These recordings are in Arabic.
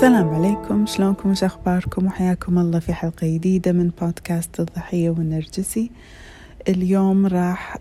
السلام عليكم. شلونكم وش أخباركم وحياكم الله في حلقة جديدة من بودكاست الضحية والنرجسي. اليوم راح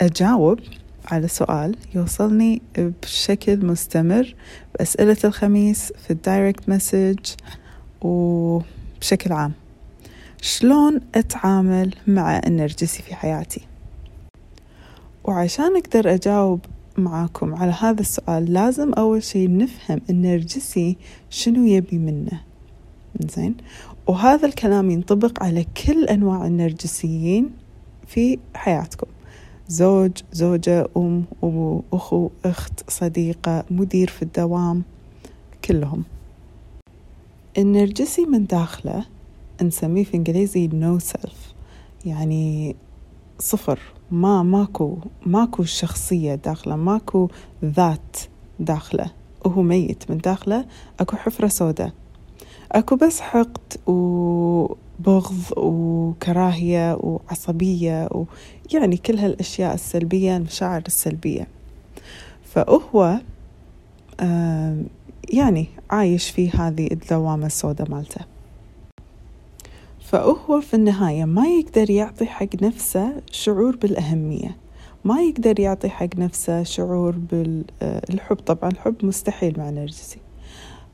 أجاوب على سؤال يوصلني بشكل مستمر بأسئلة الخميس في ال direct message وبشكل عام. شلون أتعامل مع النرجسي في حياتي؟ وعشان أقدر أجاوب معاكم على هذا السؤال. لازم أول شيء نفهم النرجسي شنو يبي منا زين وهذا الكلام ينطبق على كل أنواع النرجسيين في حياتكم. زوج زوجة أم أبو أخو أخت صديقة مدير في الدوام كلهم. النرجسي من داخله نسميه في إنجليزي no self يعني صفر. ما ماكو ماكو شخصية داخلة ماكو ذات داخلة. وهو ميت من داخلة أكو حفرة سوداء. أكو بس حقد وبغض وكراهية وعصبية ويعني كل هالأشياء السلبية المشاعر السلبية. فهو يعني عايش في هذه الدوامة السوداء مالته. فهو في النهاية ما يقدر يعطي حق نفسه شعور بالأهمية. ما يقدر يعطي حق نفسه شعور بالحب طبعا الحب مستحيل مع نرجسي.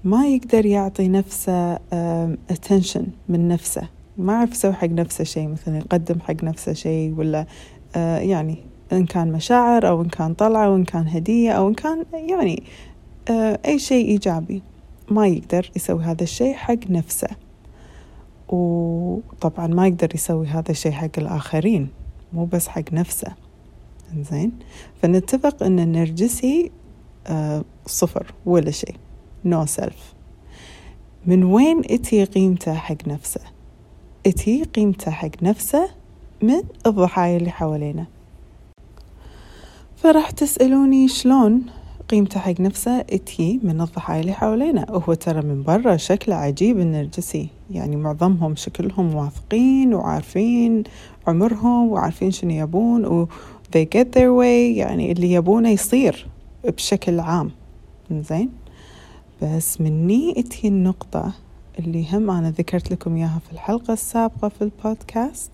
ما يقدر يعطي نفسه attention من نفسه. ما يعرف يسوي حق نفسه شيء مثلا يقدم حق نفسه شيء ولا يعني إن كان مشاعر أو إن كان طلعة أو إن كان هدية أو إن كان يعني أي شيء إيجابي. ما يقدر يسوي هذا الشيء حق نفسه. وطبعا ما يقدر يسوي هذا الشيء حق الآخرين مو بس حق نفسه. زين فنتفق أن النرجسي آه صفر ولا شيء. no no self من وين إتي قيمته حق نفسه؟ إتي قيمته حق نفسه من الضحايا اللي حوالينا. فراح تسألوني شلون قيمته حق نفسه إتي من الضحايا اللي حوالينا؟ وهو ترى من برا شكله عجيب النرجسي يعني معظمهم شكلهم واثقين وعارفين عمرهم وعارفين شنو يبون و they get their way يعني اللي يبونه يصير بشكل عام. زين بس مني اتي النقطة اللي هم أنا ذكرت لكم إياها في الحلقة السابقة في البودكاست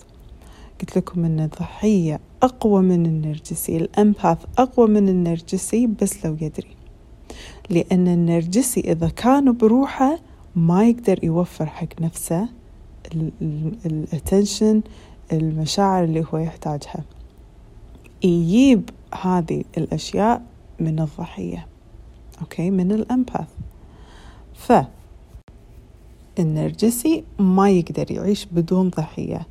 قلت لكم أن الضحية أقوى من النرجسي الأمباث أقوى من النرجسي بس لو يدري. لأن النرجسي إذا كان بروحه ما يقدر يوفر حق نفسه ال attention المشاعر اللي هو يحتاجها. يجيب هذه الأشياء من الضحية okay من ال empath ف النرجسي ما يقدر يعيش بدون ضحية.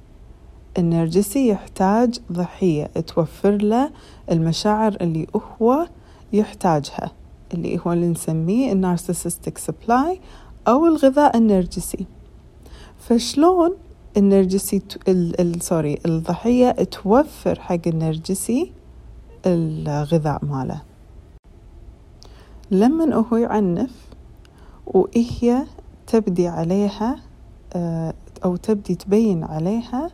النرجسي يحتاج ضحية توفر له المشاعر اللي هو يحتاجها اللي هو اللي نسميه ال narcissistic supply أو الغذاء النرجسي. فشلون النرجسي sorry الضحية توفر حق النرجسي الغذاء ماله. لما هو يعنف وهي تبدي عليها آه، أو تبدي تبين عليها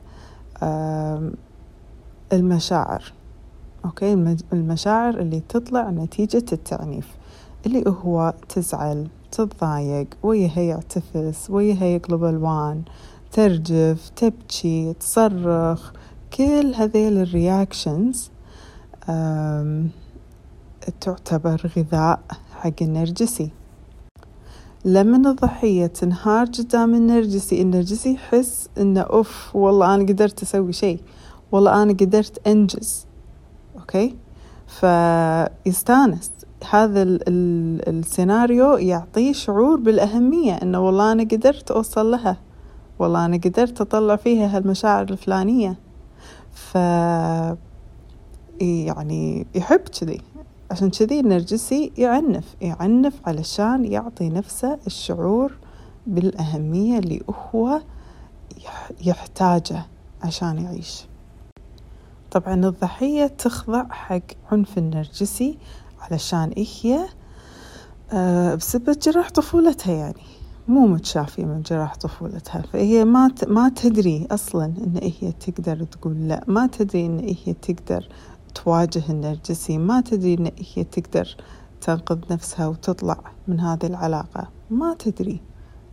المشاعر. okay؟ المشاعر اللي تطلع نتيجة التعنيف اللي هو تزعل تتضايق ويهها يعتفس ويهها يقلب ألوان ترجف تبكي تصرخ كل هذيل ال reactions تعتبر غذاء حق النرجسي. لما الضحية تنهار قدام النرجسي النرجسي يحس إنه أوف والله أنا قدرت أسوي شيء والله أنا قدرت أنجز. okay؟ فيستانس. هذا ال ال السيناريو يعطيه شعور بالأهمية إنه والله أنا قدرت أوصل لها والله أنا قدرت أطلع فيها هالمشاعر الفلانية. ف يعني يحب كذي. عشان كذي النرجسي يعنف يعنف علشان يعطي نفسه الشعور بالأهمية اللي هو يحتاجه عشان يعيش. طبعا الضحية تخضع حق عنف النرجسي علشان هي آه، بسبب جراح طفولتها يعني. مو متشافية من جراح طفولتها. فهي ما ما تدري أصلا إن هي تقدر تقول لا. ما تدري إن هي تقدر تواجه النرجسي. ما تدري إن هي تقدر تنقذ نفسها وتطلع من هذه العلاقة. ما تدري.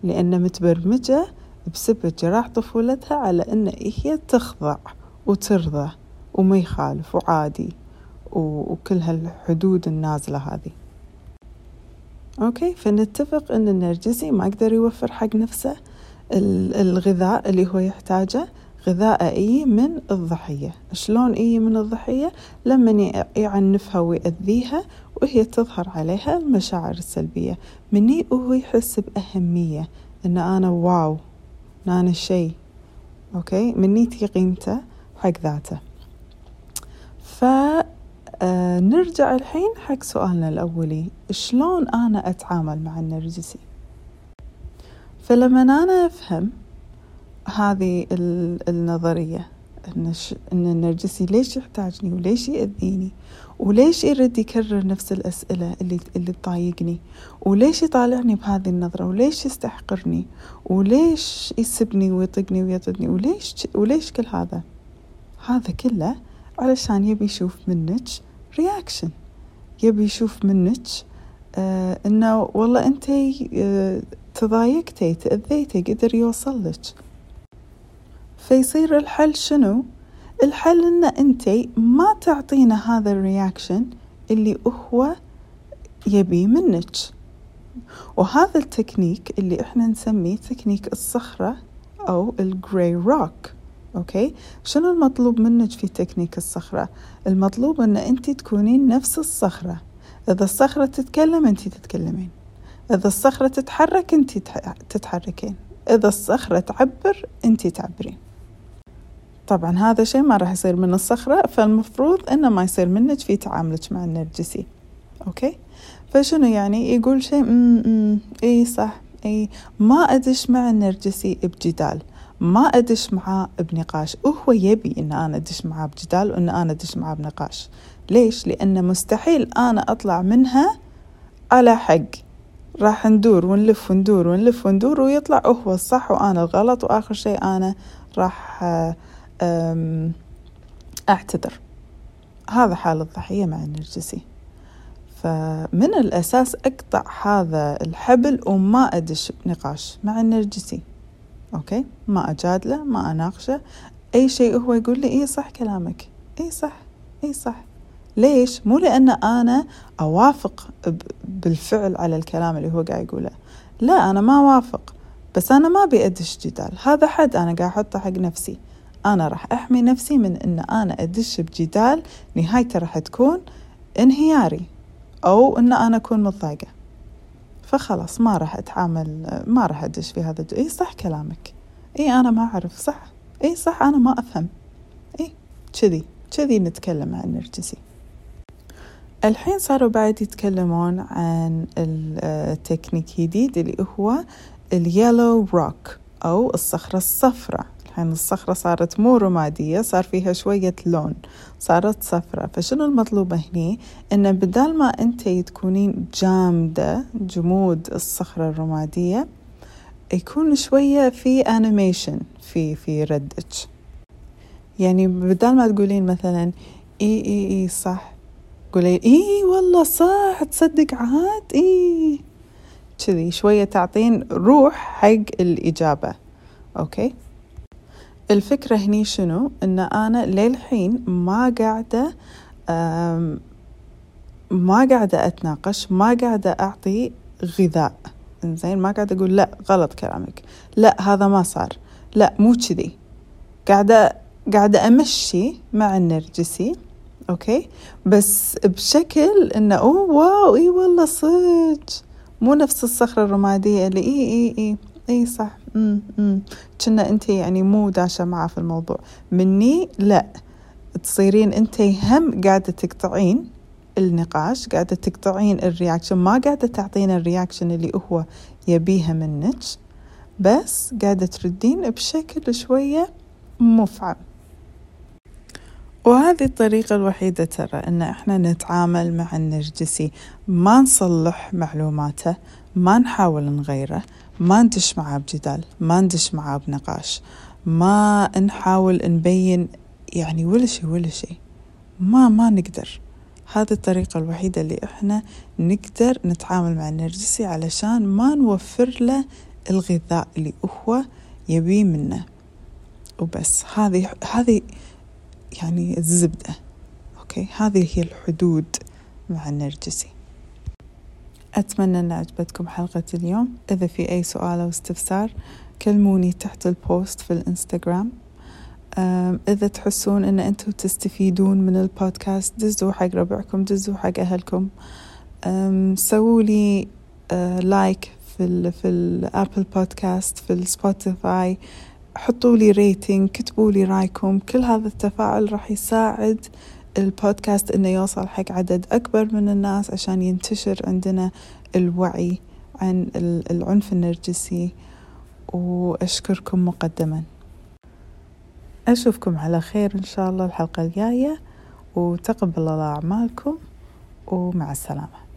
لأن متبرمجة بسبب جراح طفولتها على أن هي تخضع وترضى وما يخالف وعادي. وكل هالحدود النازلة هذه. أوكي فنتفق أن النرجسي ما يقدر يوفر حق نفسه الغذاء اللي هو يحتاجه غذاء أي من الضحية. شلون أي من الضحية؟ لما يعنفها ويأذيها وهي تظهر عليها المشاعر السلبية. مني وهو يحس بأهمية إن أنا واو إن أنا شيء. أوكي؟ مني قيمته حق ذاته. فنرجع الحين حق سؤالنا الأولي. شلون أنا أتعامل مع النرجسي؟ فلما أنا أفهم هذه النظرية إن النرجسي ليش يحتاجني وليش يأذيني؟ وليش يرد يكرر نفس الأسئلة اللي اللي تضايقني؟ وليش يطالعني بهذه النظرة؟ وليش يستحقرني؟ وليش يسبني ويطقني ويطردني؟ وليش وليش كل هذا؟ هذا كله علشان يبي يشوف منك رياكشن يبي يشوف منك. آه إنه والله أنت آه تضايقتي تأذيتي قدر يوصل لك. فيصير الحل شنو؟ الحل إن أنت ما تعطينه هذا ال reaction اللي هو يبي منك. وهذا التكنيك اللي إحنا نسميه تكنيك الصخرة أو ال gray rock okay؟ شنو المطلوب منك في تكنيك الصخرة؟ المطلوب إن أنت تكونين نفس الصخرة. إذا الصخرة تتكلم أنت تتكلمين. إذا الصخرة تتحرك أنت تتحركين. إذا الصخرة تعبر أنت تعبرين. طبعا هذا شيء ما راح يصير من الصخرة فالمفروض إنه ما يصير منك في تعاملك مع النرجسي. okay؟ فشنو يعني؟ يقول شيء إي صح إي. ما أدش مع النرجسي بجدال. ما أدش معاه بنقاش. وهو يبي إن أنا أدش معاه بجدال وإن أنا أدش معاه بنقاش. ليش؟ لأن مستحيل أنا أطلع منها على حق. راح ندور ونلف وندور ونلف وندور ويطلع هو الصح وأنا الغلط وآخر شيء أنا راح أعتذر. هذا حال الضحية مع النرجسي. فمن الأساس أقطع هذا الحبل وما أدش بنقاش مع النرجسي. أوكي؟ ما أجادله ما أناقشه. أي شيء هو يقول لي إيه صح كلامك؟ إيه صح؟ إيه صح؟ ليش؟ مو لأن أنا أوافق بالفعل على الكلام اللي هو قاعد يقوله. لا أنا ما أوافق. بس أنا ما أبي أدش جدال. هذا حد أنا قاعد أحطه حق نفسي. أنا راح أحمي نفسي من أن أنا أدش بجدال نهايته راح تكون انهياري أو أن أنا أكون متضايقة. فخلاص ما راح أتعامل ما راح أدش في هذا إي صح كلامك. إي أنا ما أعرف صح. إي صح أنا ما أفهم. إي كذي كذي نتكلم عن النرجسي الحين صاروا بعد يتكلمون عن التكنيك جديد اللي هو ال yellow rock أو الصخرة الصفراء. الحين الصخرة صارت مو رمادية صار فيها شوية لون صارت صفرة فشنو المطلوب هني؟ إن بدال ما أنت تكونين جامدة جمود الصخرة الرمادية يكون شوية في animation في في ردك. يعني بدال ما تقولين مثلا إي إي إي صح. قولي إي والله صح تصدق عاد إي. كذي شوية تعطين روح حق الإجابة. okay؟ الفكرة هني شنو؟ إن أنا للحين ما قاعدة ما قاعدة أتناقش ما قاعدة أعطي غذاء. زين ما قاعدة أقول لا غلط كلامك. لا هذا ما صار. لا مو كذي. قاعدة قاعدة أمشي مع النرجسي okay؟ بس بشكل انه oh wow إي والله صدق. مو نفس الصخرة الرمادية اللي إي إي إي. إي صح. امم كنا أنت يعني مو داشة معاه في الموضوع. مني لا. تصيرين أنت هم قاعدة تقطعين النقاش قاعدة تقطعين ال reaction ما قاعدة تعطين ال reaction اللي هو يبيها منك بس قاعدة تردين بشكل شوية مفعم وهذه الطريقة الوحيدة ترى أن إحنا نتعامل مع النرجسي ما نصلح معلوماته ما نحاول نغيره ما ندش معاه بجدال ما ندش معاه بنقاش ما نحاول نبين يعني ولا شيء ولا شيء ما ما نقدر. هذه الطريقة الوحيدة اللي إحنا نقدر نتعامل مع النرجسي علشان ما نوفر له الغذاء اللي هو يبيه منا وبس. هذه هذه يعني الزبدة. أوكي؟ هذه هي الحدود مع النرجسي. أتمنى أن عجبتكم حلقة اليوم. إذا في أي سؤال أو استفسار كلموني تحت ال post في الإنستغرام. إذا تحسون أن أنتم تستفيدون من البودكاست دزوا حق ربعكم دزوا حق أهلكم. سووا لي like في ال في ال Apple Podcast في ال Spotify حطوا لي rating كتبوا لي رأيكم. كل هذا التفاعل راح يساعد البودكاست إنه يوصل حق عدد أكبر من الناس عشان ينتشر عندنا الوعي عن العنف النرجسي وأشكركم مقدما. أشوفكم على خير إن شاء الله الحلقة الجاية وتقبل الله أعمالكم ومع السلامة.